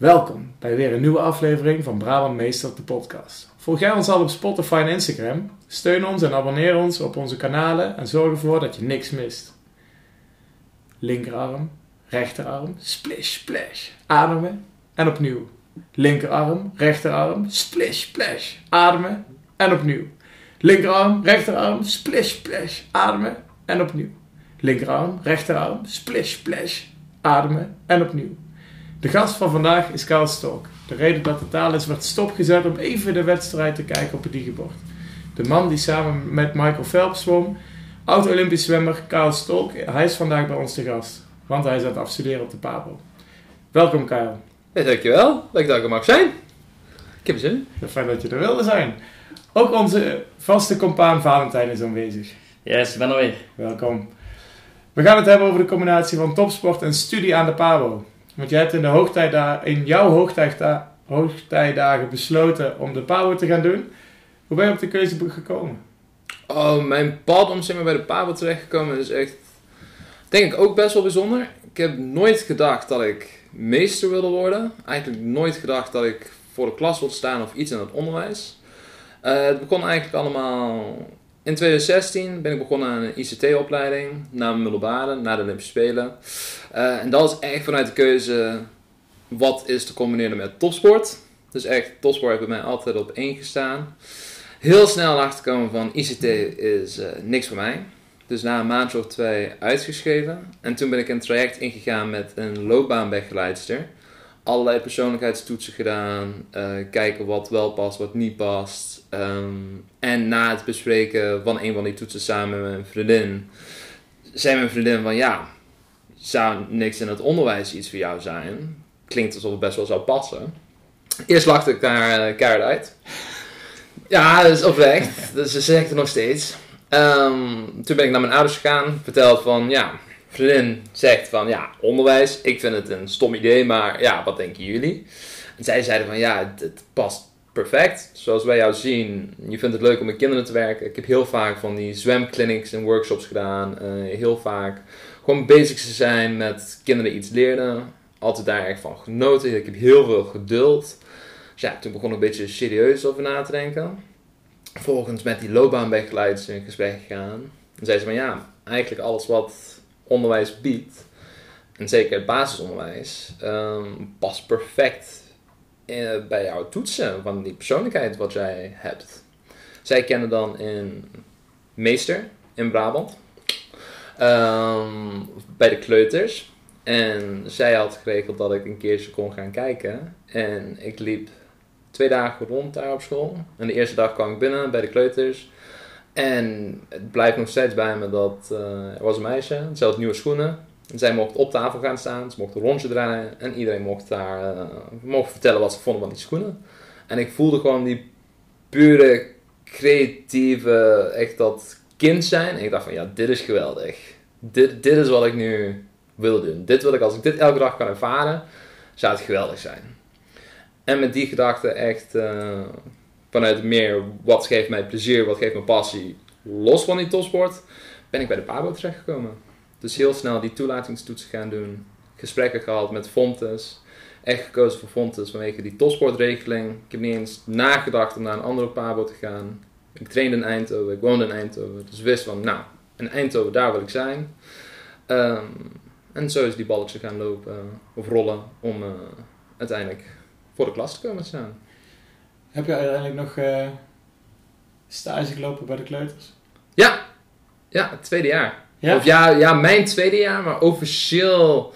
Welkom bij weer een nieuwe aflevering van Brabant Meester de podcast. Volg jij ons al op Spotify en Instagram? Steun ons en abonneer ons op onze kanalen en zorg ervoor dat je niks mist. Linkerarm, rechterarm, splish splash, ademen en opnieuw. Linkerarm, rechterarm, splish splash, ademen en opnieuw. Linkerarm, rechterarm, splish splash, ademen en opnieuw. Linkerarm, rechterarm, splish splash, ademen en opnieuw. De gast van vandaag is Karl Stok. De reden dat de taal is werd stopgezet om even de wedstrijd te kijken op het digibord. De man die samen met Michael Phelps zwom, oud-Olympisch zwemmer Karl Stok, hij is vandaag bij ons te gast. Want hij is aan het afstuderen op de Pabo. Welkom Karl. Ja, dankjewel. Leuk dat ik er mag zijn. Ik heb zin in. Fijn dat je er wilde zijn. Ook onze vaste compaan Valentijn is aanwezig. Yes, ik ben er weer. Welkom. We gaan het hebben over de combinatie van topsport en studie aan de Pabo. Want jij hebt in, de in jouw hoogtijda hoogtijdagen besloten om de Pabo te gaan doen. Hoe ben je op de keuze gekomen? Oh, mijn pad om zeg maar, bij de Pabo terechtgekomen is echt, denk ik, ook best wel bijzonder. Ik heb nooit gedacht dat ik meester wilde worden. Eigenlijk nooit gedacht dat ik voor de klas wilde staan of iets in het onderwijs. Uh, het begon eigenlijk allemaal in 2016 ben ik begonnen aan een ICT-opleiding na mijn middelbare, na de Olympische Spelen. Uh, en dat was echt vanuit de keuze, wat is te combineren met topsport? Dus echt, topsport heeft bij mij altijd op één gestaan. Heel snel achterkomen van ICT is uh, niks voor mij. Dus na een maandje of twee uitgeschreven. En toen ben ik een traject ingegaan met een loopbaanbegeleidster. Allerlei persoonlijkheidstoetsen gedaan. Uh, kijken wat wel past, wat niet past. Um, en na het bespreken van een van die toetsen samen met mijn vriendin, zei mijn vriendin van ja, zou niks in het onderwijs iets voor jou zijn? Klinkt alsof het best wel zou passen. Eerst lachte ik daar uh, keihard uit. Ja, dat is oprecht. dus ze zegt er nog steeds. Um, toen ben ik naar mijn ouders gegaan, verteld van ja, vriendin zegt van ja, onderwijs, ik vind het een stom idee, maar ja, wat denken jullie? En zij zeiden van ja, het past perfect. Zoals wij jou zien, je vindt het leuk om met kinderen te werken. Ik heb heel vaak van die zwemclinics en workshops gedaan. Uh, heel vaak gewoon bezig te zijn met kinderen iets leren. Altijd daar echt van genoten. Ik heb heel veel geduld. Dus ja, toen begon ik een beetje serieus over na te denken. Vervolgens met die loopbaanbegeleiders in gesprek gegaan. En zei ze van ja, eigenlijk alles wat onderwijs biedt, en zeker het basisonderwijs, um, past perfect eh, bij jouw toetsen van die persoonlijkheid wat jij hebt. Zij kennen dan een meester in Brabant. Um, bij de kleuters. En zij had geregeld dat ik een keertje kon gaan kijken. En ik liep twee dagen rond daar op school. En de eerste dag kwam ik binnen bij de kleuters. En het blijft nog steeds bij me dat uh, er was een meisje. Ze had nieuwe schoenen. En zij mocht op tafel gaan staan, ze mocht een rondje draaien en iedereen mocht daar uh, mocht vertellen wat ze vonden van die schoenen. En ik voelde gewoon die pure creatieve, echt dat kind zijn. En ik dacht van ja, dit is geweldig. Dit, dit is wat ik nu wil doen. Dit wil ik, als ik dit elke dag kan ervaren, zou het geweldig zijn. En met die gedachte echt uh, vanuit meer wat geeft mij plezier, wat geeft me passie, los van die topsport, ben ik bij de Pabo terechtgekomen. Dus heel snel die toelatingstoetsen gaan doen. Gesprekken gehad met Fontes. Echt gekozen voor Fontes vanwege die topsportregeling. Ik heb niet eens nagedacht om naar een andere pabo te gaan. Ik trainde in Eindhoven, ik woonde in Eindhoven. Dus wist van, nou, in Eindhoven, daar wil ik zijn. Um, en zo is die balletje gaan lopen of rollen om uh, uiteindelijk voor de klas te komen staan. Heb je uiteindelijk nog uh, stage gelopen bij de kleuters? Ja, ja, het tweede jaar. Ja? Of ja, ja, mijn tweede jaar, maar officieel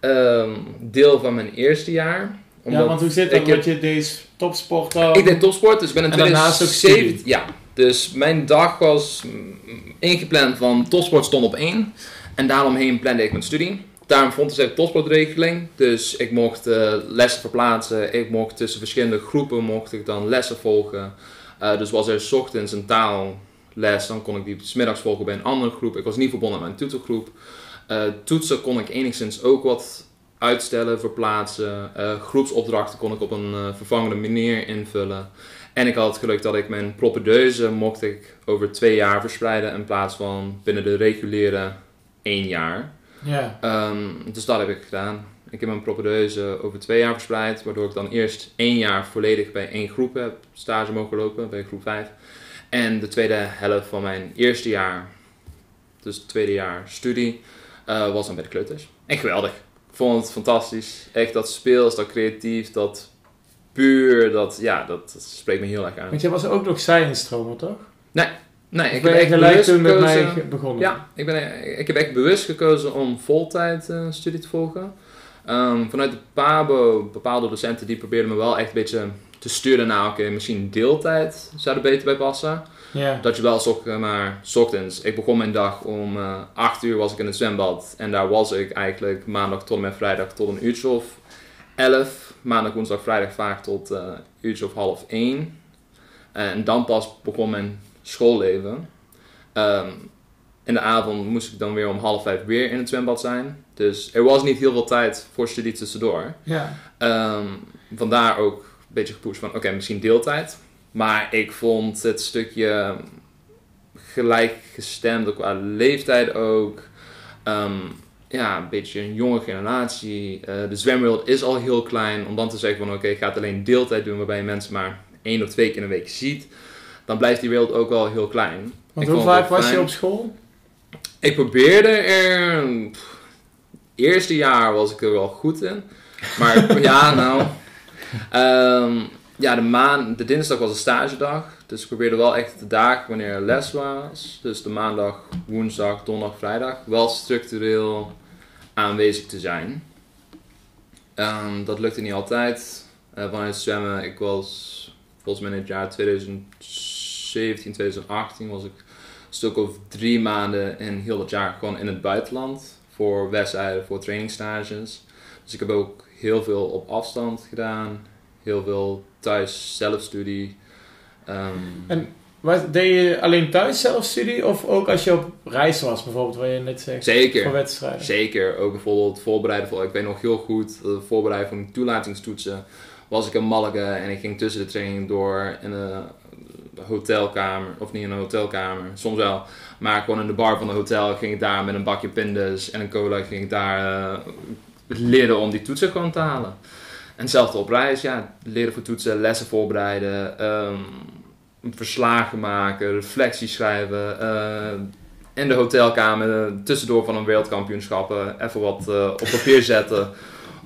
um, deel van mijn eerste jaar. Omdat ja, want hoe zit dat? Heb, je deze topsport Ik deed topsport, dus ik ben in 2007. Ja, dus mijn dag was ingepland van topsport stond op één. En daaromheen plande ik mijn studie. Daarom vond ik een topsportregeling. Dus ik mocht uh, lessen verplaatsen. Ik mocht tussen verschillende groepen mocht ik dan lessen volgen. Uh, dus was er s ochtends een taal les, dan kon ik die smiddags volgen bij een andere groep. Ik was niet verbonden met mijn toetsengroep. Uh, toetsen kon ik enigszins ook wat uitstellen, verplaatsen. Groepsopdrachten kon ik op een vervangende manier invullen. En ik had het geluk dat ik mijn propedeuse mocht ik over twee jaar verspreiden in plaats van binnen de reguliere één jaar. Ja. Um, dus dat heb ik gedaan. Ik heb mijn propedeuse over twee jaar verspreid, waardoor ik dan eerst één jaar volledig bij één groep heb stage mogen lopen, bij groep 5. En de tweede helft van mijn eerste jaar, dus het tweede jaar studie, eh, was dan bij de kleuters. En geweldig. Ik vond het fantastisch. Echt dat speels, dat creatief, dat puur, dat, ja, dat, dat spreekt me heel erg aan. Want jij was ook nog science-stromer, toch? Nee, Of ik ben echt gelijk bewust toen met mij begonnen? Ja, ik, ben, ik heb echt bewust gekozen om voltijd eh, studie te volgen. Ehm, vanuit de PABO, bepaalde docenten die probeerden me wel echt een beetje te sturen naar, oké, misschien deeltijd zou er beter bij passen. Dat je wel zocht, maar 's ochtends. Ik begon mijn dag om eh 8 uur was ik in het zwembad. En daar was ik eigenlijk maandag tot en met vrijdag tot een uurtje of 11. Maandag, woensdag, vrijdag vaak tot eh uurtje of half 1. En dan pas begon mijn schoolleven. Ehm, in de avond moest ik dan weer om half vijf weer in het zwembad zijn. Dus er was niet heel veel tijd voor studie tussendoor. Ja. Ehm, vandaar ook een beetje gepusht van, oké, misschien deeltijd. Maar ik vond het stukje gelijkgestemd, ook qua leeftijd ook. Ehm, ja, een beetje een jonge generatie. Eh, de zwemwereld is al heel klein. Om dan te zeggen van, oké, ik ga het alleen deeltijd doen, waarbij je mensen maar één of twee keer in de week ziet. Dan blijft die wereld ook wel heel klein. Want Ik hoe vaak was je op school? Ik probeerde er. pff, eerste jaar was ik er wel goed in. Maar ja, nou. ehm, ja, de, maan, de dinsdag was een stagedag. Dus ik probeerde wel echt de dagen wanneer er les was. Dus de maandag, woensdag, donderdag, vrijdag. Wel structureel aanwezig te zijn. Ehm, dat lukte niet altijd. Eh, vanuit zwemmen, ik was volgens mij in het jaar 2017, 2018 was ik een stuk of drie maanden in heel het jaar gewoon in het buitenland. Voor wedstrijden, voor trainingstages. Dus ik heb ook heel veel op afstand gedaan. Heel veel thuis zelfstudie. Ehm, En was, deed je alleen thuis zelfstudie of ook als je op reis was, bijvoorbeeld, wat je net zegt? Voor zeker. wedstrijden. Zeker. Ook bijvoorbeeld voorbereiden voor, ik weet nog heel goed, eh, voorbereiden voor mijn toelatingstoetsen. Was ik in Malaga en ik ging tussen de training door in een hotelkamer, of niet in een hotelkamer, soms wel. Maar gewoon in de bar van het hotel ging ik daar met een bakje pindas en een cola ging ik daar eh, leren om die toetsen gewoon te halen. En hetzelfde op reis, ja, leren voor toetsen, lessen voorbereiden, ehm, verslagen maken, reflecties schrijven. eh, in de hotelkamer, tussendoor van een wereldkampioenschap, eh, even wat op papier zetten.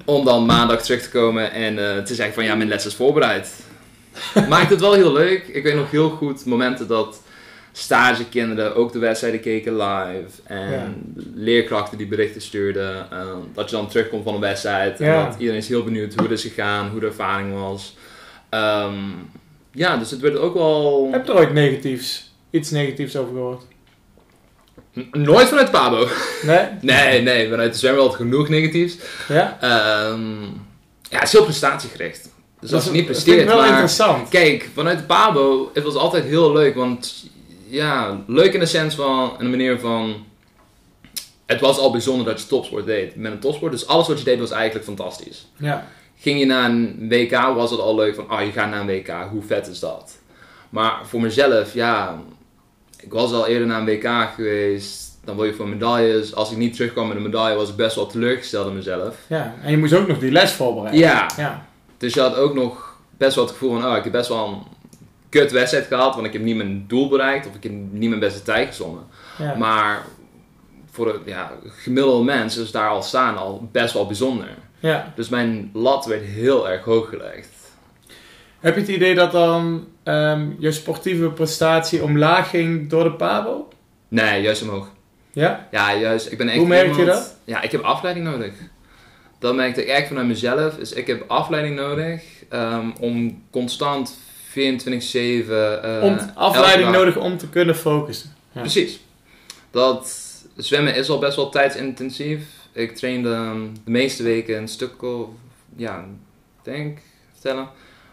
Om dan maandag terug te komen en te zeggen van ja, mijn les is voorbereid. Maakt het wel heel leuk. Ik weet nog heel goed momenten dat stagekinderen ook de wedstrijden keken live. En Ja. leerkrachten die berichten stuurden. eh, dat je dan terugkomt van een wedstrijd. En dat iedereen is heel benieuwd hoe het is gegaan, hoe de ervaring was. Ehm, ja, dus het werd ook wel... Heb je er ooit negatiefs, iets negatiefs over gehoord? N- Nooit vanuit Pabo. Nee? Nee, nee, vanuit de zwemwereld genoeg negatiefs. Ja? Ehm, ja, het is heel prestatiegericht. Dus als je niet dat vind presteert, ik wel maar... interessant. Kijk, vanuit de Pabo, het was altijd heel leuk, want... Ja, leuk in de sens van, in de manier van... Het was al bijzonder dat je topsport deed met een topsport, dus alles wat je deed was eigenlijk fantastisch. Ja. Ging je naar een WK, was het al leuk van, oh, je gaat naar een WK, hoe vet is dat? Maar voor mezelf, ja, ik was al eerder naar een WK geweest, dan wil je voor medailles. Als ik niet terugkwam met een medaille, was ik best wel teleurgesteld in mezelf. ja. En je moest ook nog die les voorbereiden. Ja, Ja. Dus je had ook nog best wel het gevoel van, oh, ik heb best wel een kut wedstrijd gehad, want ik heb niet mijn doel bereikt of ik heb niet mijn beste tijd gezongen. ja. Maar voor de ja, gemiddelde mens is daar al staan al best wel bijzonder. ja. Dus mijn lat werd heel erg hoog gelegd. Heb je het idee dat dan ehm, je sportieve prestatie omlaag ging door de Pabo? Nee, juist omhoog. Ja? Ja, juist. Ik ben echt Hoe merk je dat? Ja, ik heb afleiding nodig. Dat merkte ik echt vanuit mezelf. Dus ik heb afleiding nodig ehm, om constant 24-7... eh, Om afleiding nodig om te kunnen focussen. Ja. Precies. Dat zwemmen is al best wel tijdsintensief. Ik trainde ehm, de meeste weken een stuk of, ja, ik denk, vertellen,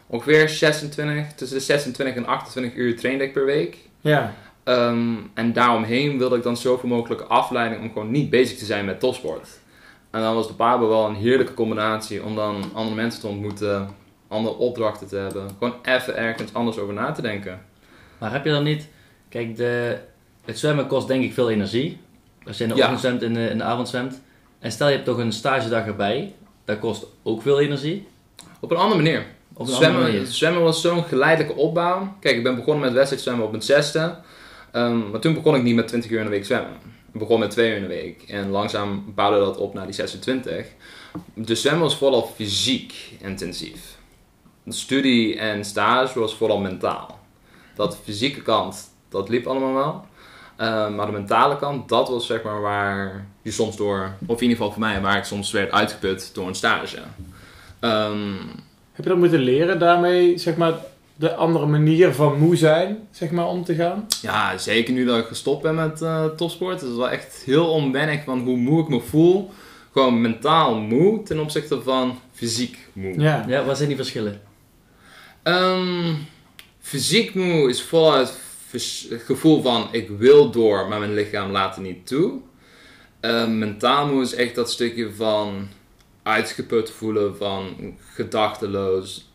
ongeveer 26, tussen de 26 en 28 uur trainde ik per week. Ja. Ehm, en daaromheen wilde ik dan zoveel mogelijk afleiding om gewoon niet bezig te zijn met topsport. En dan was de Pabo wel een heerlijke combinatie om dan andere mensen te ontmoeten, andere opdrachten te hebben. Gewoon even ergens anders over na te denken. Maar heb je dan niet... Kijk, de, het zwemmen kost denk ik veel energie. Als je in de Ja. ochtend zwemt en in de, in de avond zwemt. En stel je hebt toch een stagedag erbij. dat kost ook veel energie. Op een andere manier. Op een zwemmen, andere manier. zwemmen was zo'n geleidelijke opbouw. Kijk, ik ben begonnen met wedstrijd zwemmen op mijn zesde. Ehm, maar toen begon ik niet met 20 uur in de week zwemmen. Begon met 2 uur in de week. En langzaam bouwde dat op naar die 26. Dus zwemmen was vooral fysiek intensief. De studie en stage was vooral mentaal. Dat fysieke kant, dat liep allemaal wel. Ehm, maar de mentale kant, dat was zeg maar waar je soms door, of in ieder geval voor mij, waar ik soms werd uitgeput door een stage. Ehm, Heb je dat moeten leren daarmee, zeg maar, de andere manier van moe zijn, zeg maar, om te gaan? Ja, zeker nu dat ik gestopt ben met eh topsport. Het is wel echt heel onwennig van hoe moe ik me voel. Gewoon mentaal moe ten opzichte van fysiek moe. Ja. Ja, wat zijn die verschillen? Ehm, fysiek moe is voluit het gevoel van ik wil door, maar mijn lichaam laat het niet toe. Ehm, mentaal moe is echt dat stukje van uitgeput voelen, van gedachteloos,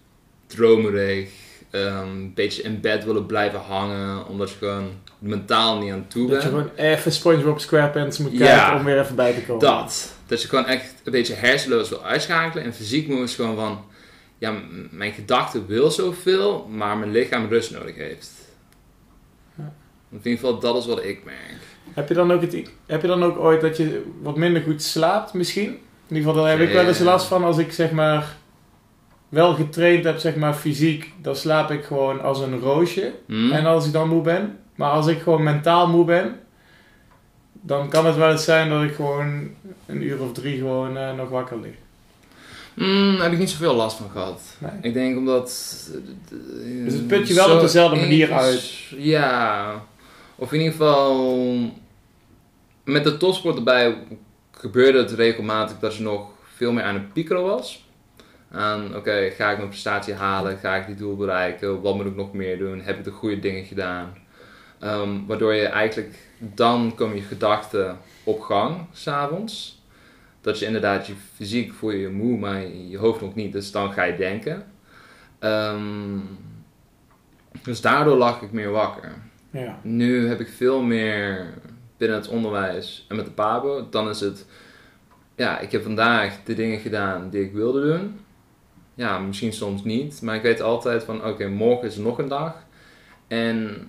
dromerig, ehm, een beetje in bed willen blijven hangen, omdat je gewoon mentaal niet aan toe Dat je bent. gewoon even SpongeBob SquarePants moet Ja. kijken om weer even bij te komen. Dat. Dat je gewoon echt een beetje hersenloos wil uitschakelen. En fysiek moe is gewoon van... Ja, mijn gedachte wil zoveel, maar mijn lichaam rust nodig heeft. Ja. In ieder geval, dat is wat ik merk. Heb je, dan ook het, heb je dan ook ooit dat je wat minder goed slaapt, misschien? In ieder geval, daar heb ik wel eens last van als ik zeg maar wel getraind heb, zeg maar fysiek, dan slaap ik gewoon als een roosje. Hm? En als ik dan moe ben. Maar als ik gewoon mentaal moe ben, dan kan het wel eens zijn dat ik gewoon een uur of drie gewoon eh, nog wakker lig. Hm, daar heb ik niet zoveel last van gehad. Nee. Ik denk omdat... Dus het put je wel op dezelfde manier uit. Ja. Of in ieder geval... Met de topsport erbij gebeurde het regelmatig dat je nog veel meer aan het piekeren was. Aan, oké, ga ik mijn prestatie halen? Ga ik die doel bereiken? Wat moet ik nog meer doen? Heb ik de goede dingen gedaan? Ehm, waardoor je eigenlijk, dan komen je gedachten op gang, s'avonds. Dat je inderdaad, je fysiek voel je je moe, maar je hoofd nog niet. Dus dan ga je denken. Ehm, dus daardoor lag ik meer wakker. Ja. Nu heb ik veel meer binnen het onderwijs en met de PABO. Dan is het, ja, ik heb vandaag de dingen gedaan die ik wilde doen. Ja, misschien soms niet, maar ik weet altijd van, oké, morgen is nog een dag. En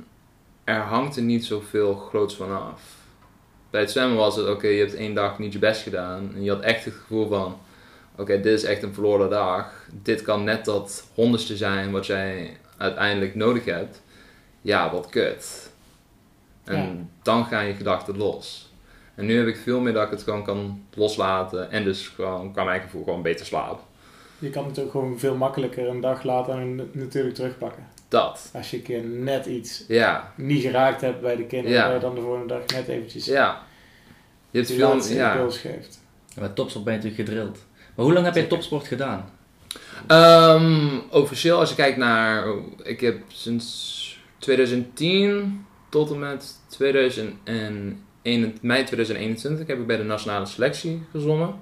er hangt er niet zoveel groots van af. Bij het zwemmen was het, oké, je hebt één dag niet je best gedaan. En je had echt het gevoel van, oké, dit is echt een verloren dag. Dit kan net dat honderdste zijn wat jij uiteindelijk nodig hebt. Ja, wat kut. En Ja. dan gaan je gedachten los. En nu heb ik veel meer dat ik het gewoon kan loslaten. En dus gewoon, kan mijn gevoel gewoon beter slapen. Je kan het ook gewoon veel makkelijker een dag later natuurlijk terugpakken. Dat. Als je een keer net iets Ja. niet geraakt hebt bij de kinderen, Ja. je dan de volgende dag net eventjes Ja. Je hebt veel... laatste Ja. impuls geeft. Ja, Bij topsport ben je natuurlijk gedrild. Maar hoe lang heb jij topsport gedaan? Ehm, officieel, als je kijkt naar. Ik heb sinds 2010 tot en met 2001, mei 2021 heb ik bij de nationale selectie gezongen.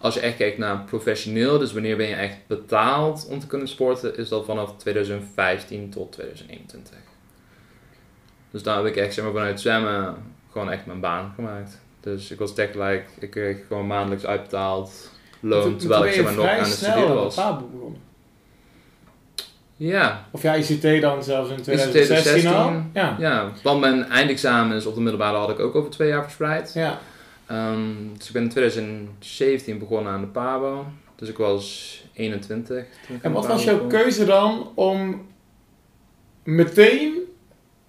Als je echt kijkt naar professioneel, dus wanneer ben je echt betaald om te kunnen sporten, is dat vanaf 2015 tot 2021. Dus daar heb ik echt zeg maar, vanuit zwemmen gewoon echt mijn baan gemaakt. Dus ik was tech like, ik kreeg gewoon maandelijks uitbetaald loon, terwijl ik zeg maar nog aan het studeren was. Begonnen. Ja, Of ja, ICT dan zelfs in ICT 2016 al. 16. Ja. ja, want mijn eindexamens op de middelbare had ik ook over twee jaar verspreid. ja. Ehm, dus ik ben in 2017 begonnen aan de PABO. Dus ik was 21. toen ik En wat was jouw keuze dan om meteen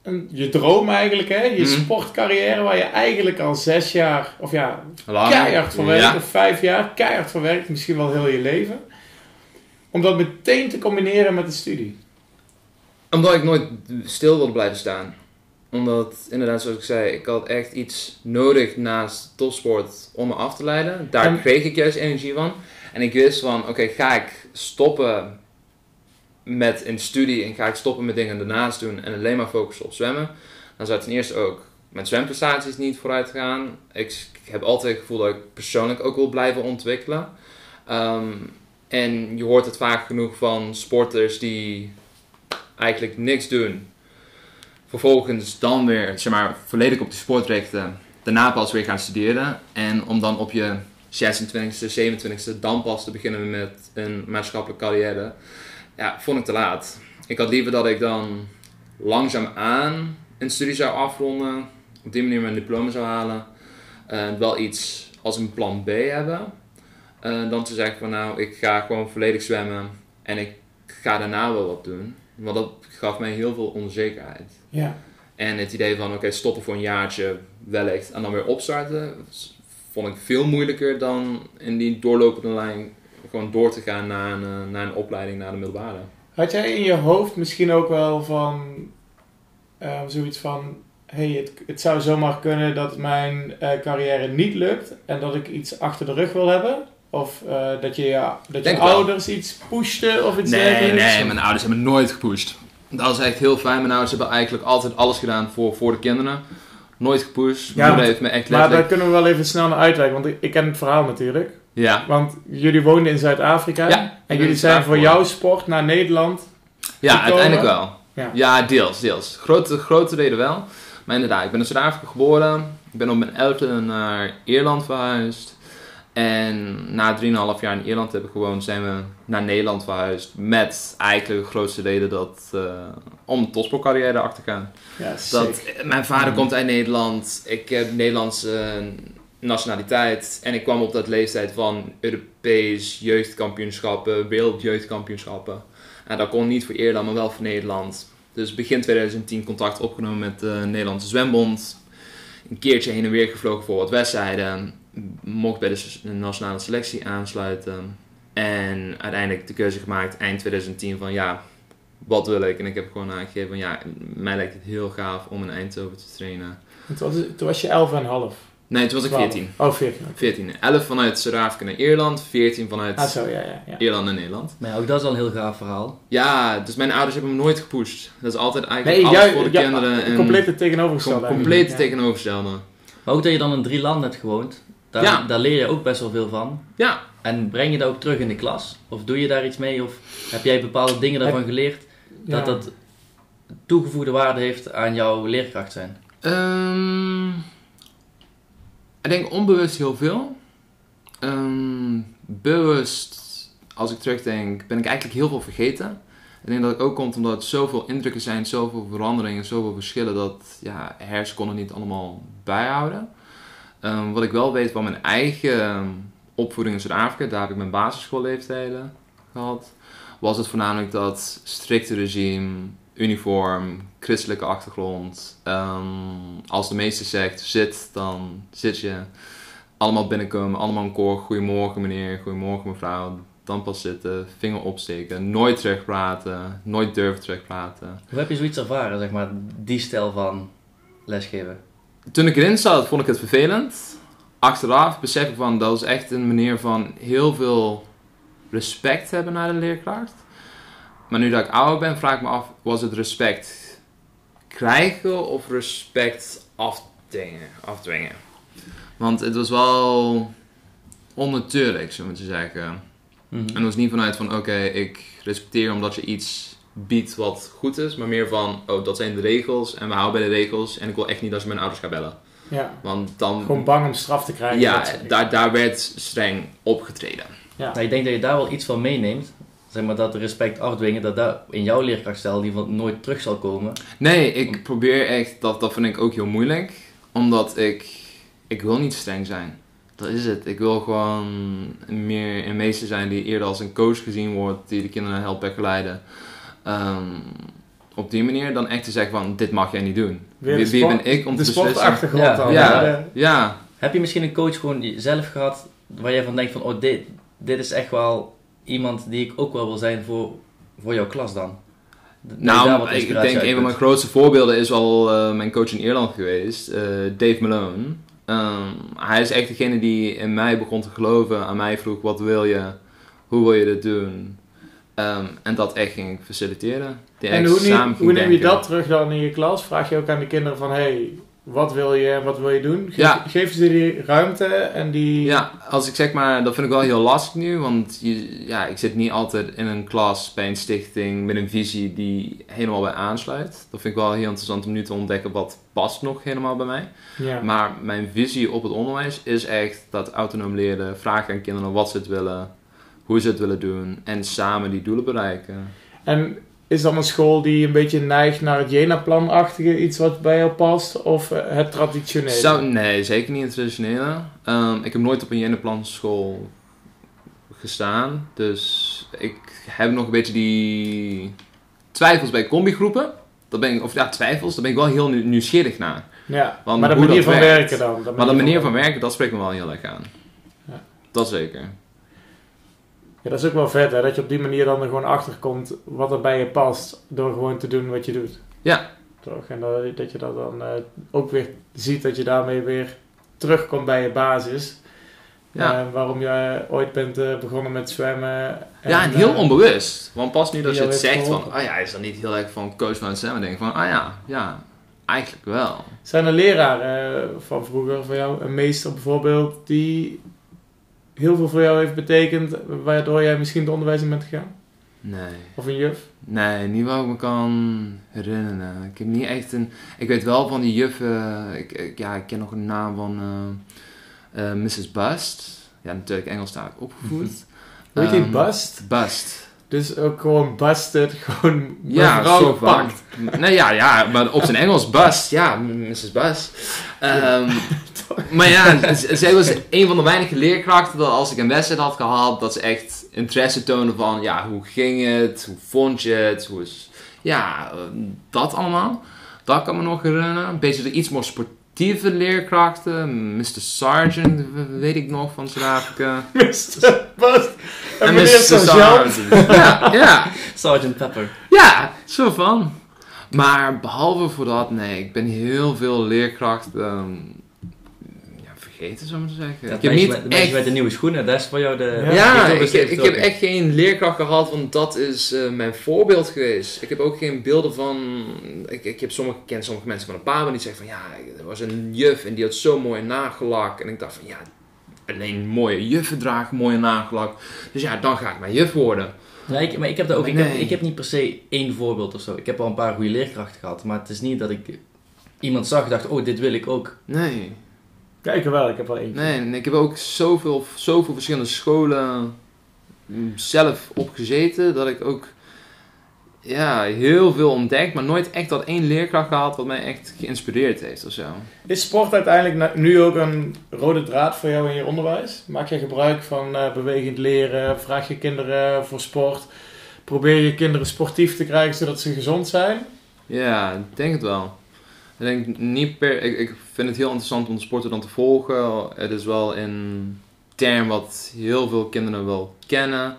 een, je droom eigenlijk, hè? je Mhm. sportcarrière waar je eigenlijk al zes jaar, of ja, Lang. keihard voor werkt, Ja. of vijf jaar, keihard voor werkt, misschien wel heel je leven. Om dat meteen te combineren met de studie. Omdat ik nooit stil wilde blijven staan. Omdat, inderdaad, zoals ik zei, ik had echt iets nodig naast topsport om me af te leiden. Daar En- kreeg ik juist energie van. En ik wist van, oké, ga ik stoppen met een studie en ga ik stoppen met dingen ernaast doen en alleen maar focussen op zwemmen. Dan zou ten eerste ook mijn zwemprestaties niet vooruit gaan. Ik, ik heb altijd het gevoel dat ik persoonlijk ook wil blijven ontwikkelen. Ehm, en je hoort het vaak genoeg van sporters die eigenlijk niks doen. Vervolgens dan weer, zeg maar, volledig op de sport richten. Daarna pas weer gaan studeren. En om dan op je 26e, 27e, dan pas te beginnen met een maatschappelijke carrière, ja, vond ik te laat. Ik had liever dat ik dan langzaamaan een studie zou afronden, op die manier mijn diploma zou halen, en wel iets als een plan B hebben, eh, dan te zeggen van nou, ik ga gewoon volledig zwemmen en ik ga daarna wel wat doen. Want dat gaf mij heel veel onzekerheid. Ja. En het idee van oké, stoppen voor een jaartje wellicht en dan weer opstarten, vond ik veel moeilijker dan in die doorlopende lijn gewoon door te gaan naar een, eh, naar een opleiding naar de middelbare. Had jij in je hoofd misschien ook wel van eh, zoiets van: hey, het, het zou zomaar kunnen dat mijn eh, carrière niet lukt en dat ik iets achter de rug wil hebben? Of eh, dat je, ja, dat je Denk wel. ouders iets pushten of iets Nee, dergelijks? nee, mijn ouders hebben nooit gepusht. Dat is echt heel fijn. Mijn ouders hebben eigenlijk altijd alles gedaan voor, voor de kinderen. Nooit gepusht. Ja, want- heeft me echt Maar daar kunnen we wel even snel naar uitwijken, want ik, ik ken het verhaal natuurlijk. Ja. Want jullie woonden in Zuid-Afrika Ja, en jullie zijn voor jouw sport naar Nederland. Ja, gekomen? uiteindelijk wel. Ja. Ja, deels, deels. Grote, grote reden wel. Maar inderdaad, ik ben in Zuid-Afrika geboren. Ik ben op mijn elfde naar Ierland verhuisd. En na 3,5 jaar in Ierland hebben gewoond, zijn we naar Nederland verhuisd. Met eigenlijk de grootste reden dat, eh, om de topsportcarrière achter te gaan. Ja, Dat, mijn vader Mhm. komt uit Nederland. Ik heb Nederlandse eh, nationaliteit. En ik kwam op dat leeftijd van Europees jeugdkampioenschappen, wereldjeugdkampioenschappen. En dat kon niet voor Ierland, maar wel voor Nederland. Dus begin 2010 contact opgenomen met de Nederlandse Zwembond. Een keertje heen en weer gevlogen voor wat wedstrijden. Mocht bij de nationale selectie aansluiten. En uiteindelijk de keuze gemaakt eind 2010 van ja, wat wil ik? En ik heb gewoon aangegeven van ja, mij lijkt het heel gaaf om in Eindhoven te trainen. Toen was, toen was je 11 en half. Nee, toen was ik 14. Oh, 14. 14. 11 vanuit Zuid-Afrika naar Ierland, 14 vanuit Ah, zo, ja, ja. ja. Ierland naar Nederland. Maar ja, ook dat is al een heel gaaf verhaal. Ja, dus mijn ouders hebben me nooit gepusht. Dat is altijd eigenlijk Nee, alles voor de ja, kinderen. En compleet het tegenovergestelde. com- compleet het tegenovergestelde. Maar ook dat je dan in drie landen hebt gewoond, daar, Ja. daar leer je ook best wel veel van. Ja, En breng je dat ook terug in de klas? Of doe je daar iets mee? Of heb jij bepaalde dingen daarvan geleerd Ja. dat dat toegevoegde waarde heeft aan jouw leerkracht zijn? Ehm, ik denk onbewust heel veel. Ehm, bewust, als ik terugdenk, ben ik eigenlijk heel veel vergeten. Ik denk dat het ook komt omdat het zoveel indrukken zijn, zoveel veranderingen, zoveel verschillen, dat ja, hersen kon het niet allemaal bijhouden. Ehm, wat ik wel weet van mijn eigen opvoeding in Zuid-Afrika, daar heb ik mijn basisschoolleeftijden gehad, was het voornamelijk dat strikte regime, uniform, christelijke achtergrond. Ehm, als de meester zegt zit, dan zit je. Allemaal binnenkomen, allemaal een koor. Goedemorgen meneer, goedemorgen mevrouw. Dan pas zitten, vinger opsteken, nooit terugpraten, nooit durven terugpraten. Hoe heb je zoiets ervaren, zeg maar, die stijl van lesgeven? Toen ik erin zat, vond ik het vervelend. Achteraf besef ik van dat is echt een manier van heel veel respect hebben naar de leerkracht. Maar nu dat ik ouder ben, vraag ik me af: was het respect krijgen of respect afdwingen? afdwingen? Want het was wel onnatuurlijk, zullen we te zeggen. Mhm. En het was niet vanuit van: oké, ik respecteer omdat je iets biedt wat goed is, maar meer van: oh, dat zijn de regels en we houden bij de regels en ik wil echt niet dat je mijn ouders gaat bellen. Ja. Want dan. Gewoon bang om straf te krijgen. ja, daar, daar werd streng opgetreden. Ja. Nou, ik denk dat je daar wel iets van meeneemt. Zeg maar dat respect afdwingen, dat dat in jouw leerkrachtstijl die van nooit terug zal komen. Nee, ik probeer echt, dat, dat vind ik ook heel moeilijk. Omdat ik, ik wil niet streng zijn. Dat is het. Ik wil gewoon meer een meester zijn die eerder als een coach gezien wordt, die de kinderen helpt begeleiden. Ehm, op die manier dan echt te zeggen van, dit mag jij niet doen. Wie, wie ben ik om de te beslissen? sportachtergrond Ja, dan. ja. Ja. Ja, Heb je misschien een coach gewoon zelf gehad waar jij van denkt van, oh dit, dit is echt wel iemand die ik ook wel wil zijn voor, voor jouw klas dan? Nou, wat ik denk een van mijn grootste voorbeelden is al eh, mijn coach in Ierland geweest, eh, Dave Malone. Ehm, hij is echt degene die in mij begon te geloven, aan mij vroeg wat wil je, hoe wil je dit doen. Ehm, en dat echt ging faciliteren. Die En hoe, samen hoe neem je dat terug dan in je klas? Vraag je ook aan de kinderen van, hey, wat wil je en wat wil je doen? Geef, Ja. Ze die ruimte en die... Ja, als ik zeg maar, dat vind ik wel heel lastig nu, want je, ja, ik zit niet altijd in een klas bij een stichting met een visie die helemaal bij aansluit. Dat vind ik wel heel interessant om nu te ontdekken wat past nog helemaal bij mij. Ja. Maar mijn visie op het onderwijs is echt dat autonoom leren, vragen aan kinderen wat ze het willen, hoe ze het willen doen en samen die doelen bereiken. En is dan een school die een beetje neigt naar het Jena-planachtige, iets wat bij jou past, of eh, het traditionele? Zou, nee, zeker niet het traditionele. Ehm, ik heb nooit op een Jenaplan-school gestaan. Dus ik heb nog een beetje die twijfels bij combigroepen. Dat ben ik, of ja, twijfels, daar ben ik wel heel nieuw- nieuwsgierig naar. Ja, Want maar de hoe manier van werkt. werken dan? Maar de manier van werken, dat spreekt me wel heel erg aan. Ja. Dat zeker. Ja, dat is ook wel vet, hè? Dat je op die manier dan er gewoon achter komt wat er bij je past, door gewoon te doen wat je doet. Ja. Toch? En dat, dat je dat dan eh, ook weer ziet dat je daarmee weer terugkomt bij je basis. Ja. Eh, waarom je ooit bent eh, begonnen met zwemmen. ja, en heel onbewust. Want pas nu dat je het zegt van, ah ja, is dat niet heel erg van coach van het zwemmen? denk van, ah ja, ja, eigenlijk wel. Zijn er leraren van vroeger voor jou, een meester bijvoorbeeld, die heel veel voor jou heeft betekend, waardoor jij misschien het onderwijs in bent gegaan? Nee. Of een juf? Nee, niet wat ik me kan herinneren. Ik heb niet echt een... Ik weet wel van die juffen... Ik, ik- ja, ik ken nog een naam van eh, eh, Mrs. Bust. Ja, natuurlijk Engelstalig opgevoed. Hoe heet die? Ehm, Bust? Bust. Dus ook gewoon busted, gewoon Ja, mevrouw zo gepakt. Nee, ja, ja, maar op zijn Engels Bust. Ja, Mrs. Bust. Ehm, maar ja, zij was een van de weinige leerkrachten dat als ik een wedstrijd had gehad, dat ze echt interesse toonde van, ja, hoe ging het? Hoe vond je het? Hoe is... Ja, eh, dat allemaal. Dat kan me nog herinneren. Een beetje iets meer sportieve leerkrachten. Mr. Sargent, w- weet ik nog, van Zuid-Afrika. Mr. Bust. En, En meneer Sergeant. Ja, ja. Sergeant Pepper. Ja, zo van. Maar behalve voor dat, nee, ik ben heel veel leerkrachten ehm, vergeten, zou ik maar zeggen. Dat ik heb niet met, echt... met de nieuwe schoenen, dat is voor jou de... Ja. Ik, ik heb echt geen leerkracht gehad, want dat is eh, mijn voorbeeld geweest. Ik heb ook geen beelden van... Ik, ik heb sommige, ik ken sommige mensen van een paar die zeggen van... Ja, er was een juf en die had zo mooi nagellak. En ik dacht van, ja, alleen mooie juffen dragen mooie nagellak. Dus ja, dan ga ik mijn juf worden. Ja, ik, maar ik heb, dat ook, ik, Nee. heb, ik heb niet per se één voorbeeld of zo. Ik heb wel een paar goede leerkrachten gehad, maar het is niet dat ik iemand zag en dacht, oh, dit wil ik ook. Nee. Ja, ik wel. Ik heb wel eentje. Nee, en ik heb ook zoveel, zoveel verschillende scholen mm, zelf opgezeten dat ik ook ja, heel veel ontdekt, maar nooit echt dat één leerkracht gehad wat mij echt geïnspireerd heeft of zo. Is sport uiteindelijk nu ook een rode draad voor jou in je onderwijs? Maak je gebruik van eh, bewegend leren? Vraag je kinderen voor sport? Probeer je kinderen sportief te krijgen zodat ze gezond zijn? Ja, ik denk het wel. Ik denk niet per. Ik, ik vind het heel interessant om de sporten dan te volgen. Het is wel een term wat heel veel kinderen wel kennen.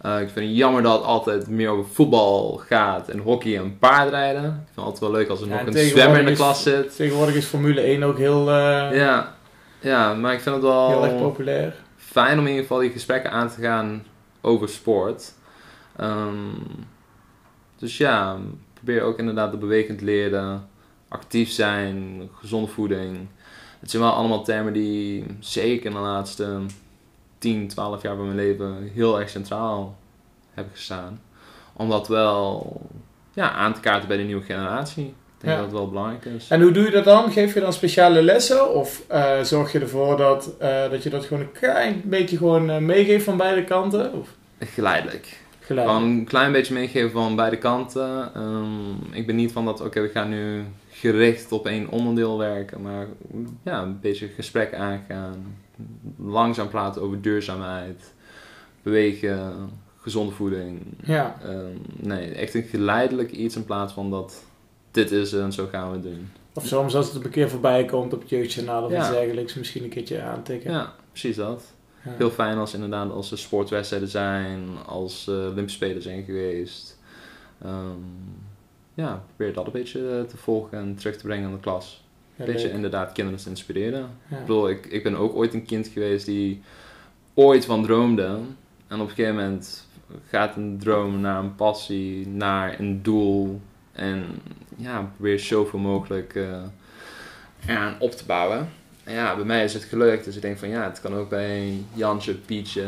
Eh, ik vind het jammer dat het altijd meer over voetbal gaat en hockey en paardrijden. Ik vind het altijd wel leuk als er Ja, nog en een zwemmer in de klas zit. Tegenwoordig is Formule 1 ook heel, eh, Ja. ja, maar ik vind het heel erg wel populair. fijn om in ieder geval die gesprekken aan te gaan over sport. Ehm, dus ja, probeer ook inderdaad de bewegend leren, actief zijn, gezonde voeding. Het zijn wel allemaal termen die zeker in de laatste 10, 12 jaar van mijn leven heel erg centraal hebben gestaan. Om dat wel ja, aan te kaarten bij de nieuwe generatie. Ik denk Ja. dat het wel belangrijk is. En hoe doe je dat dan? Geef je dan speciale lessen? Of eh, zorg je ervoor dat, eh, dat je dat gewoon een klein beetje gewoon eh, meegeeft van beide kanten? Of Geleidelijk. Gelijk? Gewoon een klein beetje meegeven van beide kanten. Ehm, ik ben niet van dat, oké, we gaan nu gericht op één onderdeel werken, maar ja, een beetje gesprek aangaan. Langzaam praten over duurzaamheid, bewegen, gezonde voeding. Ja. Ehm, nee, echt een geleidelijk iets in plaats van dat dit is en zo gaan we het doen. Of soms als het een keer voorbij komt op het jeugdjournaal of Ja. iets dergelijks, misschien een keertje aantikken. Ja, precies dat. Ja. Heel fijn als inderdaad als er sportwedstrijden zijn, als eh Olympische Spelen zijn geweest. Ehm, ja, probeer dat een beetje eh, te volgen en terug te brengen in de klas. Ja, Een beetje inderdaad kinderen te inspireren. Ja. Ik bedoel, ik, ik ben ook ooit een kind geweest die ooit van droomde. En op een gegeven moment gaat een droom naar een passie, naar een doel. En ja, probeer zoveel mogelijk eh, eraan op te bouwen. Ja, bij mij is het gelukt. Dus ik denk van ja, het kan ook bij Jansje, Pietje,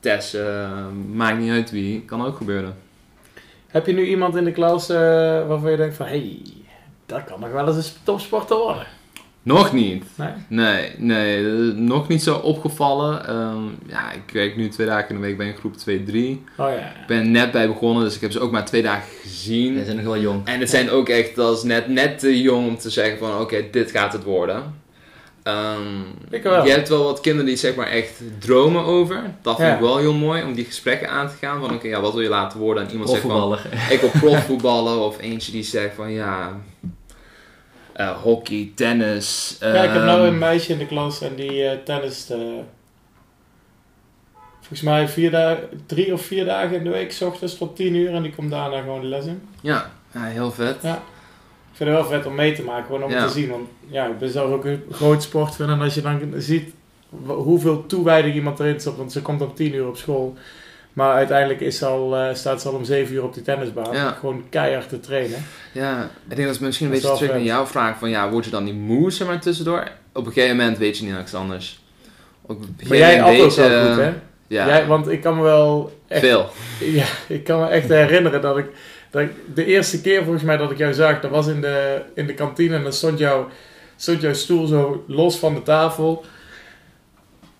Tess, eh, maakt niet uit wie, kan ook gebeuren. Heb je nu iemand in de klas eh, waarvan je denkt van... Hé, hey, dat kan nog wel eens een topsporter worden? Nog niet. Nee? Nee, nee, nog niet zo opgevallen. Ehm, ja, ik werk nu twee dagen in de week bij een groep 2-3. Oh ja. Ik ben net bij begonnen, dus ik heb ze ook maar twee dagen gezien. Ze zijn nog wel jong. En het zijn ook echt, dat is net, net te jong om te zeggen van oké, dit gaat het worden. Ehm, Ik wel. Je hebt wel wat kinderen die zeg maar echt dromen over. Dat vind Ja. ik wel heel mooi, om die gesprekken aan te gaan. Van oké, ja, wat wil je laten worden? En iemand zegt van, ik wil profvoetballen. Of eentje die zegt van ja, eh, hockey, tennis. Ja, ik heb ehm, nou een meisje in de klas en die eh tennist... eh, volgens mij vier dagen, drie of vier dagen in de week, s ochtends tot tien uur. En die komt daarna gewoon de les in. Ja, ja, heel vet. Ja. Ik vind het wel vet om mee te maken, gewoon om Ja. te zien. Want ja, ik ben zelf ook een groot sportfan. En als je dan ziet hoeveel toewijding iemand erin stopt. Want ze komt om tien uur op school. Maar uiteindelijk is al, eh, staat ze al om zeven uur op die tennisbaan. Ja. Gewoon keihard te trainen. Ja, ik denk dat is misschien een beetje terug naar jouw vraag van ja, word je dan niet moe zeg maar tussendoor? Op een gegeven moment weet je niet niks anders. Op een Maar jij wel je- goed, hè? Ja, Jij, want ik kan me wel echt veel. Ja, ik kan me echt herinneren dat ik, dat ik de eerste keer volgens mij dat ik jou zag, dat was in de, in de kantine en dan stond, jou, stond jouw stoel zo los van de tafel.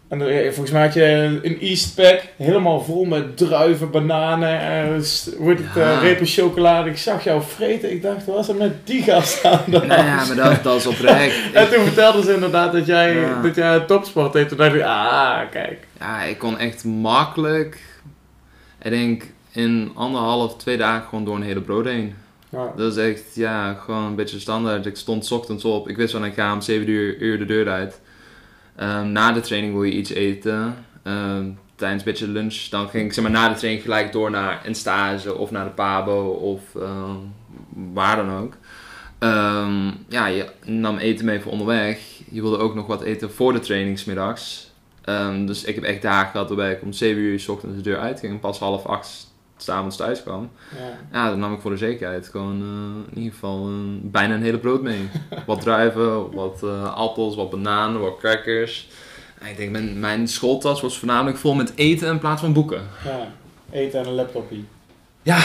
En eh, volgens mij had je een Eastpack, helemaal vol met druiven, bananen, en st- wordt het, Ja. eh, repen chocolade. Ik zag jou vreten, ik dacht, was er met die gast aan de Nou ja, maar dat, dat is oprecht. En toen vertelde ze inderdaad dat jij, Ja. dat jij topsport deed. Toen dacht ik, ah, kijk. Ja, ik kon echt makkelijk, ik denk in anderhalf, twee dagen gewoon door een hele brood heen. Ja. Dat is echt, ja, gewoon een beetje standaard. Ik stond ochtends op, ik wist van ik ga om 7 uur, uur de deur uit. Ehm, na de training wil je iets eten. Ehm, tijdens een beetje lunch, dan ging ik zeg maar, na de training gelijk door naar een stage of naar de Pabo of ehm, waar dan ook. Ja, je nam eten mee voor onderweg. Je wilde ook nog wat eten voor de training 's middags. Ehm, dus ik heb echt dagen gehad waarbij ik om 7 uur 's ochtends de deur uitging en pas half acht s'avonds thuis kwam. Ja. Ja, dan nam ik voor de zekerheid gewoon eh, in ieder geval een- bijna een hele brood mee. wat druiven, wat eh, appels, wat bananen, wat crackers. En ik denk, mijn, mijn schooltas was voornamelijk vol met eten in plaats van boeken. ja. Eten en een laptopje. Ja,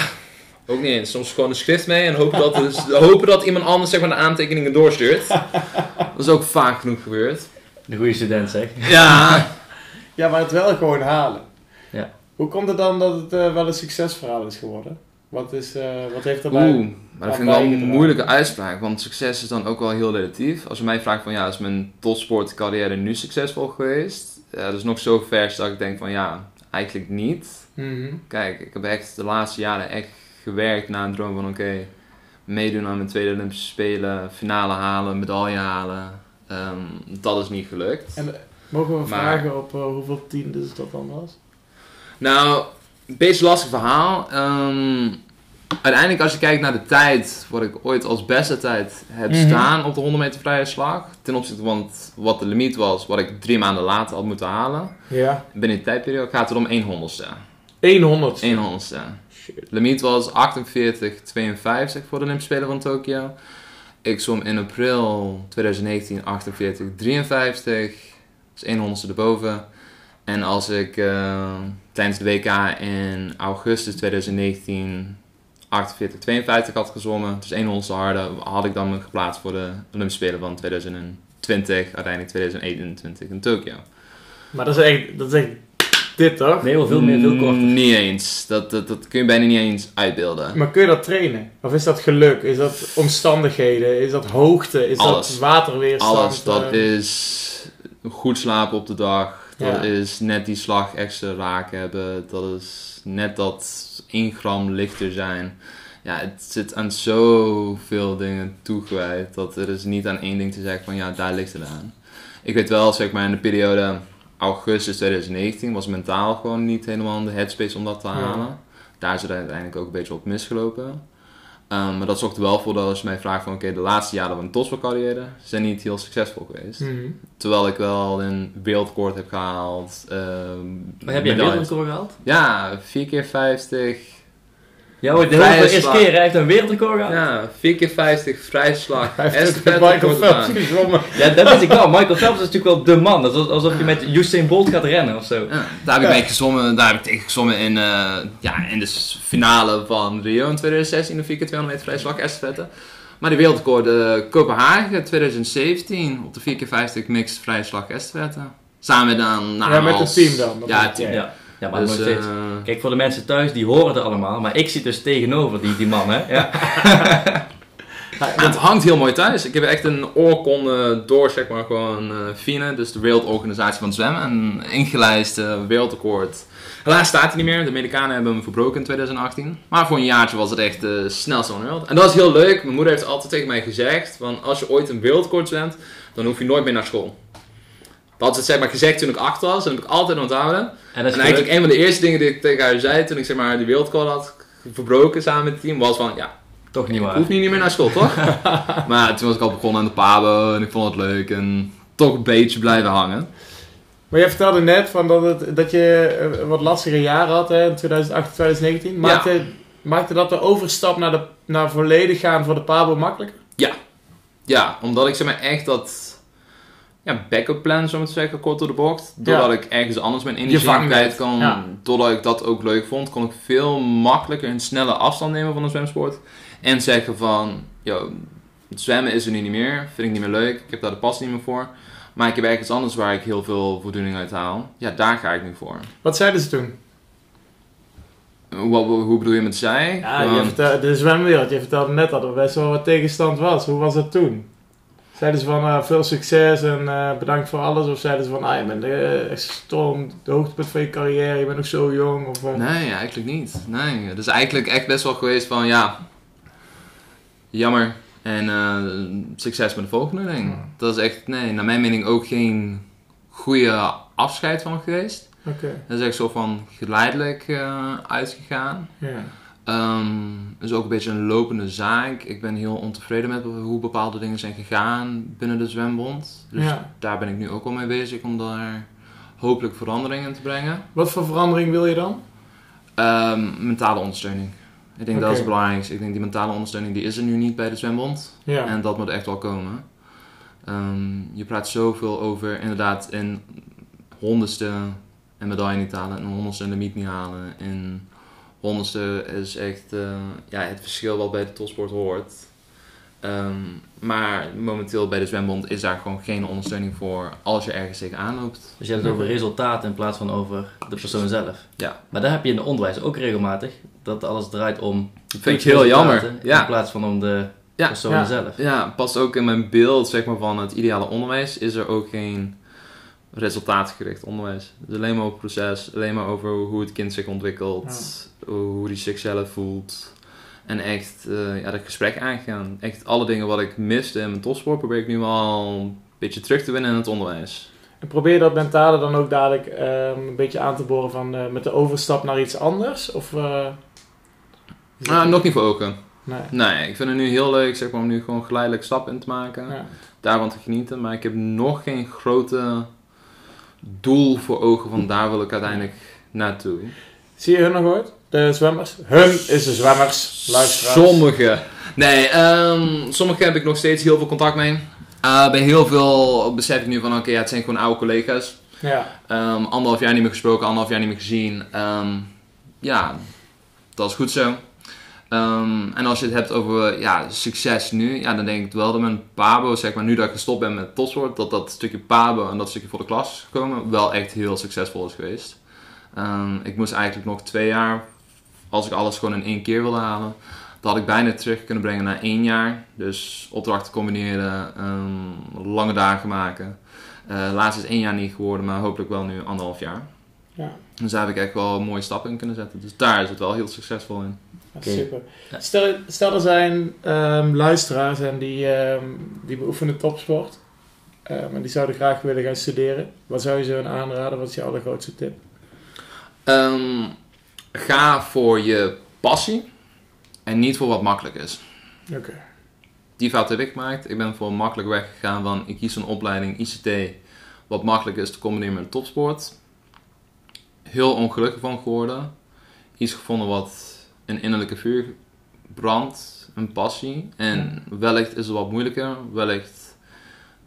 ook niet eens. Soms gewoon een schrift mee en hopen dat, dus, hopen dat iemand anders zeg maar, de aantekeningen doorstuurt. Dat is ook vaak genoeg gebeurd. De goede student zeg. Ja, Ja, maar het wel gewoon halen. Ja. Hoe komt het dan dat het eh, wel een succesverhaal is geworden? Wat, is, eh, wat heeft erbij... Oeh, maar dat vind ik wel een moeilijke uitspraak, want succes is dan ook wel heel relatief. Als je mij vraagt van ja, is mijn topsportcarrière nu succesvol geweest? Ja, dat is nog zo vers dat ik denk van ja, eigenlijk niet. Mhm. Kijk, ik heb echt de laatste jaren echt gewerkt naar een droom van oké, meedoen aan mijn tweede Olympische Spelen, finale halen, medaille halen. Ehm, dat is niet gelukt. En eh, mogen we Maar- vragen op eh, hoeveel tiendes dat dan was? Nou, een beetje lastig verhaal. Ehm, uiteindelijk als je kijkt naar de tijd, wat ik ooit als beste tijd heb Mhm. staan op de 100 meter vrije slag. Ten opzichte van wat de limiet was, wat ik drie maanden later had moeten halen. Ja. Binnen die tijdperiode gaat het om 1 honderdste. 100. 1 honderdste. Shit. De limiet was 48,52 voor de Olympische Spelen van Tokio. Ik zwom in april 2019 48,53. Dat is 1 honderdste erboven. En als ik eh, tijdens de WK in augustus 2019 48,52 had gezwommen, dus 1 honderdste harder, had ik dan me geplaatst voor de Olympische Spelen van 2020, uiteindelijk 2021 in Tokio. Maar dat is echt, dat is echt dit toch? Nee, wel veel meer, veel korter. Mm, Niet eens. Dat, dat, dat kun je bijna niet eens uitbeelden. Maar kun je dat trainen? Of is dat geluk? Is dat omstandigheden? Is dat hoogte? Is Alles. dat waterweerstand? Alles, dat Eh, is goed slapen op de dag. Dat Ja. is net die slag extra raak hebben. Dat is net dat 1 gram lichter zijn. Ja, het zit aan zoveel dingen toegewijd. Dat er is niet aan één ding te zeggen van ja, daar ligt het aan. Ik weet wel, zeg maar in de periode augustus 2019 was mentaal gewoon niet helemaal in de headspace om dat te Ja. halen. Daar is het uiteindelijk ook een beetje op misgelopen. Ehm, maar dat zorgt er wel voor dat als je mij vraagt van oké, de laatste jaren van mijn topsportcarrière zijn niet heel succesvol geweest. mhm. Terwijl ik wel een wereldrecord heb gehaald. ehm, Maar heb jij een wereldrecord gehaald? Ja, 4 keer 50. Ja, hoor, de eerste keer echt een wereldrecord gehad. Ja. Ja, 4 keer 50, vrije slag. Hij heeft met Michael Phelps gezwommen. dat weet ik wel. Michael Phelps is natuurlijk wel de man. Dat is alsof je met Usain Bolt gaat rennen of zo. Ja, daar heb ik mee gezwommen. Daar heb ik tegen gezwommen in, eh, ja, in de finale van Rio in 2016, de 4 keer 200 meter vrije slag estafette. Maar die wereldrecord eh, Kopenhagen 2017 op de 4 keer 50 mixed vrije slag estafette. Samen dan nou, Ja, met als- het team dan. Ja, het team. Ja, ja maar Dus, nog steeds. eh, Kijk, voor de mensen thuis, die horen het allemaal. Maar ik zit dus tegenover die, die man, hè. Ja. Het hangt heel mooi thuis. Ik heb echt een oorkonde door, zeg maar, gewoon eh FINA, dus de Wereldorganisatie van het Zwemmen. Een ingelijst eh, wereldrecord. Helaas staat hij niet meer. De Amerikanen hebben hem verbroken in 2018. Maar voor een jaartje was het echt de snelste van de wereld. En dat is heel leuk. Mijn moeder heeft altijd tegen mij gezegd, van als je ooit een wereldrecord zwemt, dan hoef je nooit meer naar school. Had ze zeg maar gezegd toen ik acht was. En dat heb ik altijd onthouden. En En eigenlijk een van de eerste dingen die ik tegen haar zei toen ik zeg maar die wereldrecord had verbroken samen met het team, was van ja, toch niet ik waar. hoef niet meer naar school, toch? maar toen was ik al begonnen aan de Pabo en ik vond het leuk en toch een beetje blijven hangen. Maar jij vertelde net van dat, het, dat je eh, wat lastige jaren had hè, in 2018, 2019. Maakte, maakte dat de overstap naar, de, naar volledig gaan voor de Pabo makkelijker? Ja, omdat ik zeg maar echt dat ja, backup plan, zo maar te zeggen, kort door de bocht. Doordat ik ergens anders mijn energie kwijt kan. Ja. Doordat ik dat ook leuk vond, kon ik veel makkelijker en sneller afstand nemen van de zwemsport. En zeggen van, yo, het zwemmen is er nu niet meer, vind ik niet meer leuk, ik heb daar de pas niet meer voor. Maar ik heb ergens anders waar ik heel veel voldoening uit haal. Ja, daar ga ik nu voor. Wat zeiden ze toen? Wat, hoe bedoel je met zij? Ja, je Gewoon- vertelde, de zwemwereld. Je vertelde net dat er best wel wat tegenstand was. Hoe was dat toen? Zeiden ze van eh, veel succes en eh, bedankt voor alles? Of zeiden ze van, ah, je bent eh, echt storm, de hoogtepunt van je carrière, je bent nog zo jong? Of, eh, Nee, eigenlijk niet. Nee, het is eigenlijk echt best wel geweest van ja, jammer en eh, succes met de volgende ding. Ja. Dat is echt, nee, naar mijn mening ook geen goede afscheid van geweest. Oké, Dat is echt zo van geleidelijk eh, uitgegaan. ja. Het is ook een beetje een lopende zaak. Ik ben heel ontevreden met hoe bepaalde dingen zijn gegaan binnen de zwembond. Dus Ja. daar ben ik nu ook al mee bezig om daar hopelijk verandering in te brengen. Wat voor verandering wil je dan? Ehm, mentale ondersteuning. Ik denk dat is het belangrijkste. Ik denk die mentale ondersteuning die is er nu niet bij de zwembond. Ja. En dat moet echt wel komen. Ehm, je praat zoveel over inderdaad in honderdste een medaille niet halen, een honderdste een limiet niet halen. En honderdste is echt eh, ja, het verschil wat bij de topsport hoort. Ehm, maar momenteel bij de zwembond is daar gewoon geen ondersteuning voor als je ergens tegenaan loopt. Dus je hebt het over resultaat in plaats van over de persoon zelf. Ja. Maar daar heb je in het onderwijs ook regelmatig. Dat alles draait om de Vind ik heel jammer. resultaten Ja. In plaats van om de Ja. persoon Ja. zelf. Ja, past ook in mijn beeld zeg maar, van het ideale onderwijs. Is er ook geen resultaatgericht onderwijs. Het is alleen maar over het proces, alleen maar over hoe het kind zich ontwikkelt, hoe hij zichzelf voelt. En echt eh, ja, dat gesprek aangaan. Echt alle dingen wat ik miste in mijn topsport probeer ik nu wel een beetje terug te winnen in het onderwijs. En probeer je dat mentale dan ook dadelijk ehm, een beetje aan te boren van, eh, met de overstap naar iets anders? Of, eh, Ah, nog niet voor ogen. Nee. Nee, ik vind het nu heel leuk zeg maar, om nu gewoon geleidelijk stap in te maken. Ja. daarvan te genieten. Maar ik heb nog geen grote doel voor ogen van daar wil ik uiteindelijk naartoe. Zie je hun nog ooit? De zwemmers? Hun is de zwemmers. Luisteraars. Sommige. Nee, ehm, sommige heb ik nog steeds heel veel contact mee. Eh, bij heel veel besef ik nu van oké, ja, het zijn gewoon oude collega's. Ja. Ehm, anderhalf jaar niet meer gesproken, anderhalf jaar niet meer gezien. Ehm, ja, dat is goed zo. En als je het hebt over ja, succes nu, ja, dan denk ik wel dat mijn Pabo, zeg maar, nu dat ik gestopt ben met topsport, dat dat stukje Pabo en dat stukje voor de klas is gekomen, wel echt heel succesvol is geweest. Ik moest eigenlijk nog twee jaar, als ik alles gewoon in één keer wilde halen, dat had ik bijna terug kunnen brengen naar één jaar. Dus opdrachten combineren, ehm, lange dagen maken. Eh laatst is één jaar niet geworden, maar hopelijk wel nu anderhalf jaar. Ja. Dus daar heb ik echt wel mooie stappen in kunnen zetten. Dus daar is het wel heel succesvol in. Super. Stel, stel er zijn ehm, luisteraars en die, ehm, die beoefenen topsport. ehm, en die zouden graag willen gaan studeren. Wat zou je ze aanraden? Wat is je allergrootste tip? Ga voor je passie en niet voor wat makkelijk is. Oké. Die fout heb ik gemaakt. Ik ben voor makkelijk weg gegaan van ik kies een opleiding ICT wat makkelijk is te combineren met topsport. Heel ongelukkig van geworden. Iets gevonden wat een innerlijke vuur brandt, een passie. En wellicht is het wat moeilijker, wellicht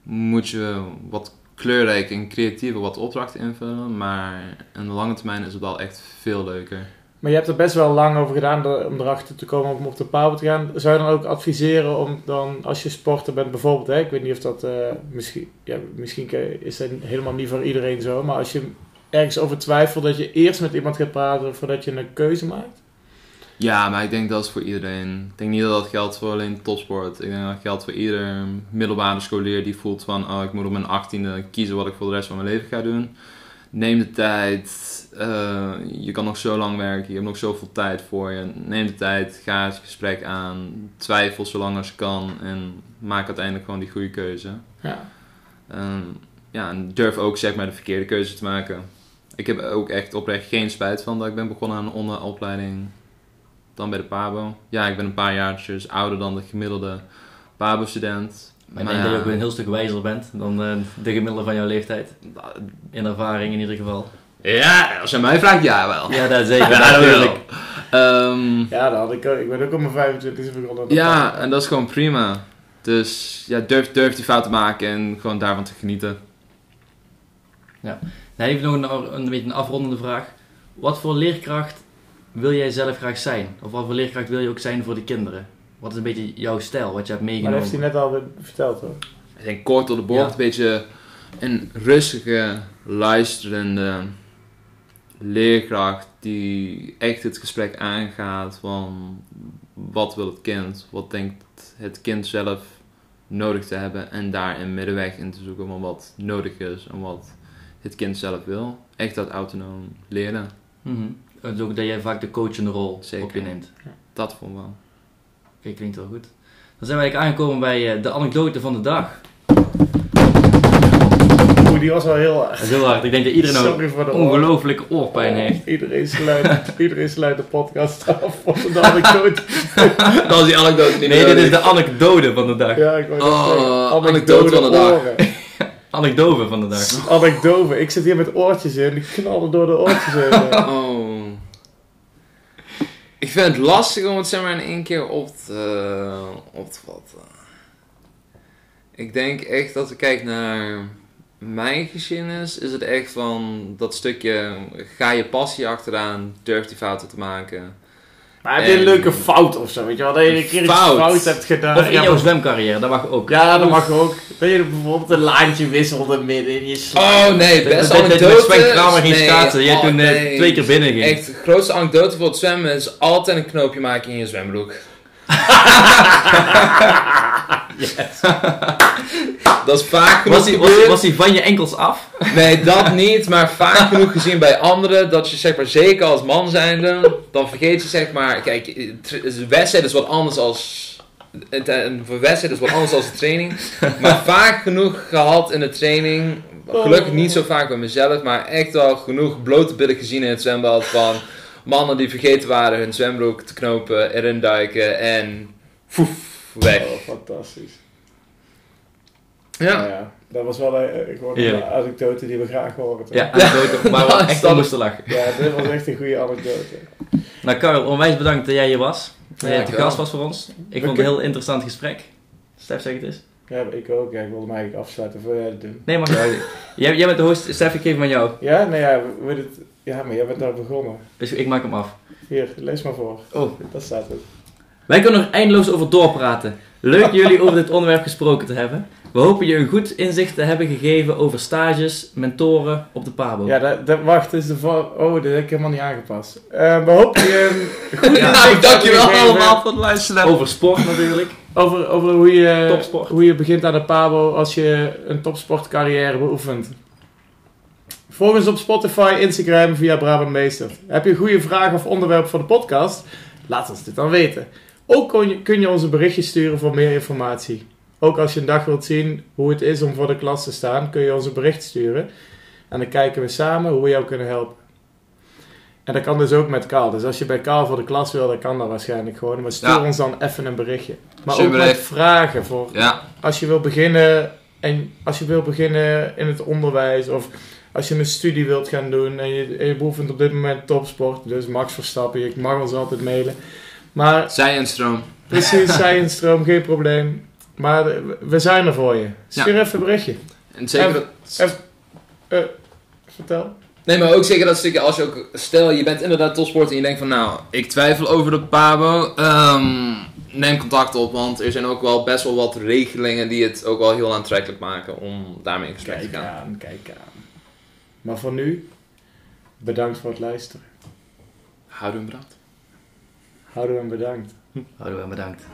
moet je wat kleurrijk en creatiever wat opdrachten invullen, maar in de lange termijn is het wel echt veel leuker. Maar je hebt er best wel lang over gedaan om erachter te komen om op de power te gaan. Zou je dan ook adviseren om dan, als je sporter bent bijvoorbeeld, hè, ik weet niet of dat, eh, misschien, ja, misschien is dat helemaal niet voor iedereen zo, maar als je ergens over twijfelt dat je eerst met iemand gaat praten voordat je een keuze maakt? Ja, maar ik denk dat is voor iedereen. Ik denk niet dat dat geldt voor alleen topsport. Ik denk dat dat geldt voor ieder middelbare scholier die voelt van... Oh, ik moet op mijn achttiende kiezen wat ik voor de rest van mijn leven ga doen. Neem de tijd. eh, je kan nog zo lang werken. Je hebt nog zoveel tijd voor je. Neem de tijd. Ga het gesprek aan. Twijfel zo lang als je kan. En maak uiteindelijk gewoon die goede keuze. Ja. Ehm, ja, en durf ook zeg maar de verkeerde keuze te maken. Ik heb ook echt oprecht geen spijt van dat ik ben begonnen aan een onderopleiding dan bij de PABO. Ja, ik ben een paar jaartjes ouder dan de gemiddelde PABO-student. Maar ik denk dat je ook een heel stuk wijzer bent dan eh, de gemiddelde van jouw leeftijd. In ervaring in ieder geval. Ja, als je mij vraagt, ja wel. Ja, dat zeker. Ja, dat natuurlijk. Ehm, Ja, dat had ik. Ik ben ook op mijn 25 begonnen. de ja, en dat is gewoon prima. Dus ja, durf, durf die fout te maken en gewoon daarvan te genieten. Nou, even nog een, een beetje een afrondende vraag. Wat voor leerkracht wil jij zelf graag zijn? Of wat voor leerkracht wil je ook zijn voor de kinderen? Wat is een beetje jouw stijl, wat je hebt Maar dat meegenomen? heeft hij net al verteld hoor. Ik denk kort door de bocht, Ja. een beetje een rustige, luisterende leerkracht die echt het gesprek aangaat van wat wil het kind, wat denkt het kind zelf nodig te hebben en daar een middenweg in te zoeken van wat nodig is en wat het kind zelf wil. Echt dat autonoom leren. Het is ook dat jij vaak de coachende rol Zeker. op je neemt. dat vond ik wel. Klinkt wel goed. Dan zijn eigenlijk aangekomen bij eh, de anekdote van de dag. Oeh, die was wel heel Dat is heel hard. Ik denk dat iedereen nou ongelooflijke oorpijn heeft. Iedereen sluit, iedereen sluit de podcast af voor de anekdote. Dat was die anekdote niet Nee, dit is de anekdote van de dag. Ja, ik wou Oh, anekdote van de dag. Anekdote van de dag. Anekdote. Ik zit hier met oortjes in. Die knallen door de oortjes heen. Oh. Ik vind het lastig om het zeg maar in één keer op te, op te vatten. Ik denk echt dat ik kijk naar mijn geschiedenis, is het echt van dat stukje ga je passie achteraan, durf die fouten te maken. Maar heb je een En- leuke fout of zo? Weet je wel? Dat je een keer iets Fout. fout hebt gedaan. Of in ja, jouw zwemcarrière, dat mag ook. ja, dat mag ook. Dat je bijvoorbeeld een laantje wisselt midden in je slag. Oh nee, Dat- best dat- dat anekdote. Sven Kramer ging Nee, schaatsen, jij oh, toen eh, nee. twee keer binnen ging. Echt, de grootste anekdote voor het zwemmen is altijd een knoopje maken in je zwembroek. Dat is vaak genoeg Was hij was, gebeurd. was hij van je enkels af? Nee, dat niet, maar vaak genoeg gezien bij anderen, dat je zeg maar, zeker als man zijnde, dan vergeet je zeg maar, kijk, een wedstrijd is wat anders als, een wedstrijd is wat anders als een training, maar vaak genoeg gehad in de training, gelukkig niet zo vaak bij mezelf, maar echt wel genoeg blote billen gezien in het zwembad van mannen die vergeten waren hun zwembroek te knopen, erin duiken en foef, weg. Oh, fantastisch. Ja. Nou ja, dat was wel eh, gewoon Heerlijk. een anekdote die we graag horen. toch? Ja, anekdote, waar we Ja, echt om moesten lachen. Ja, dit was echt een goede anekdote. Nou Karel, onwijs bedankt dat jij hier was. Dat jij Ja, te ik wel. gast was voor ons. Ik vond het een heel interessant gesprek. Stef, zeg het eens. Ja, ik ook. Ja, ik wilde hem eigenlijk afsluiten voor jij het doen. Nee, mag jij, jij, jij bent de host. Stef, ik geef hem aan jou. Ja, nou ja, we- ja, maar jij bent daar begonnen. Dus ik maak hem af. Hier, lees maar voor. Oh. Dat staat het. Wij kunnen er eindeloos over doorpraten. Leuk jullie over dit onderwerp gesproken te hebben. We hopen je een goed inzicht te hebben gegeven over stages, mentoren op de Pabo. Ja, dat, dat, wacht, is de voor... Oh, dat heb ik helemaal niet aangepast. Eh, we hopen je een goed Ja, inzicht Nou, dankjewel allemaal voor het luisteren. Over sport natuurlijk. Over, over hoe, je, Topsport. hoe je begint aan de Pabo als je een topsportcarrière beoefent. Volg ons op Spotify, Instagram via Brabant Meester. Heb je een goede vraag of onderwerp voor de podcast? Laat ons dit dan weten. Ook kun je, kun je ons een berichtje sturen voor meer informatie. Ook als je een dag wilt zien hoe het is om voor de klas te staan, kun je ons een bericht sturen. En dan kijken we samen hoe we jou kunnen helpen. En dat kan dus ook met Kaal. Dus als je bij Kaal voor de klas wil, dan kan dat waarschijnlijk gewoon. Maar stuur Ja. ons dan even een berichtje. Maar ook met vragen voor Ja, als je wil beginnen en als je wil beginnen in het onderwijs of als je een studie wilt gaan doen en je, en je beoefent op dit moment topsport, dus Max Verstappen, je mag ons altijd mailen. Maar Zij en stroom. precies, zij in stroom, geen probleem. Maar eh, we zijn er voor je. Stuur even een berichtje. En zeker En- dat... Eh, vertel. Nee, maar ook zeker dat stukje als je ook... Stel, je bent inderdaad topsport en je denkt van... Nou, ik twijfel over de Pabo. ehm, neem contact op, want er zijn ook wel best wel wat regelingen die het ook wel heel aantrekkelijk maken om daarmee in gesprek te Kijk gaan. aan, kijk aan. Maar voor nu, bedankt voor het luisteren. Houden we hem brand. Houden we hem bedankt. Houden we bedankt.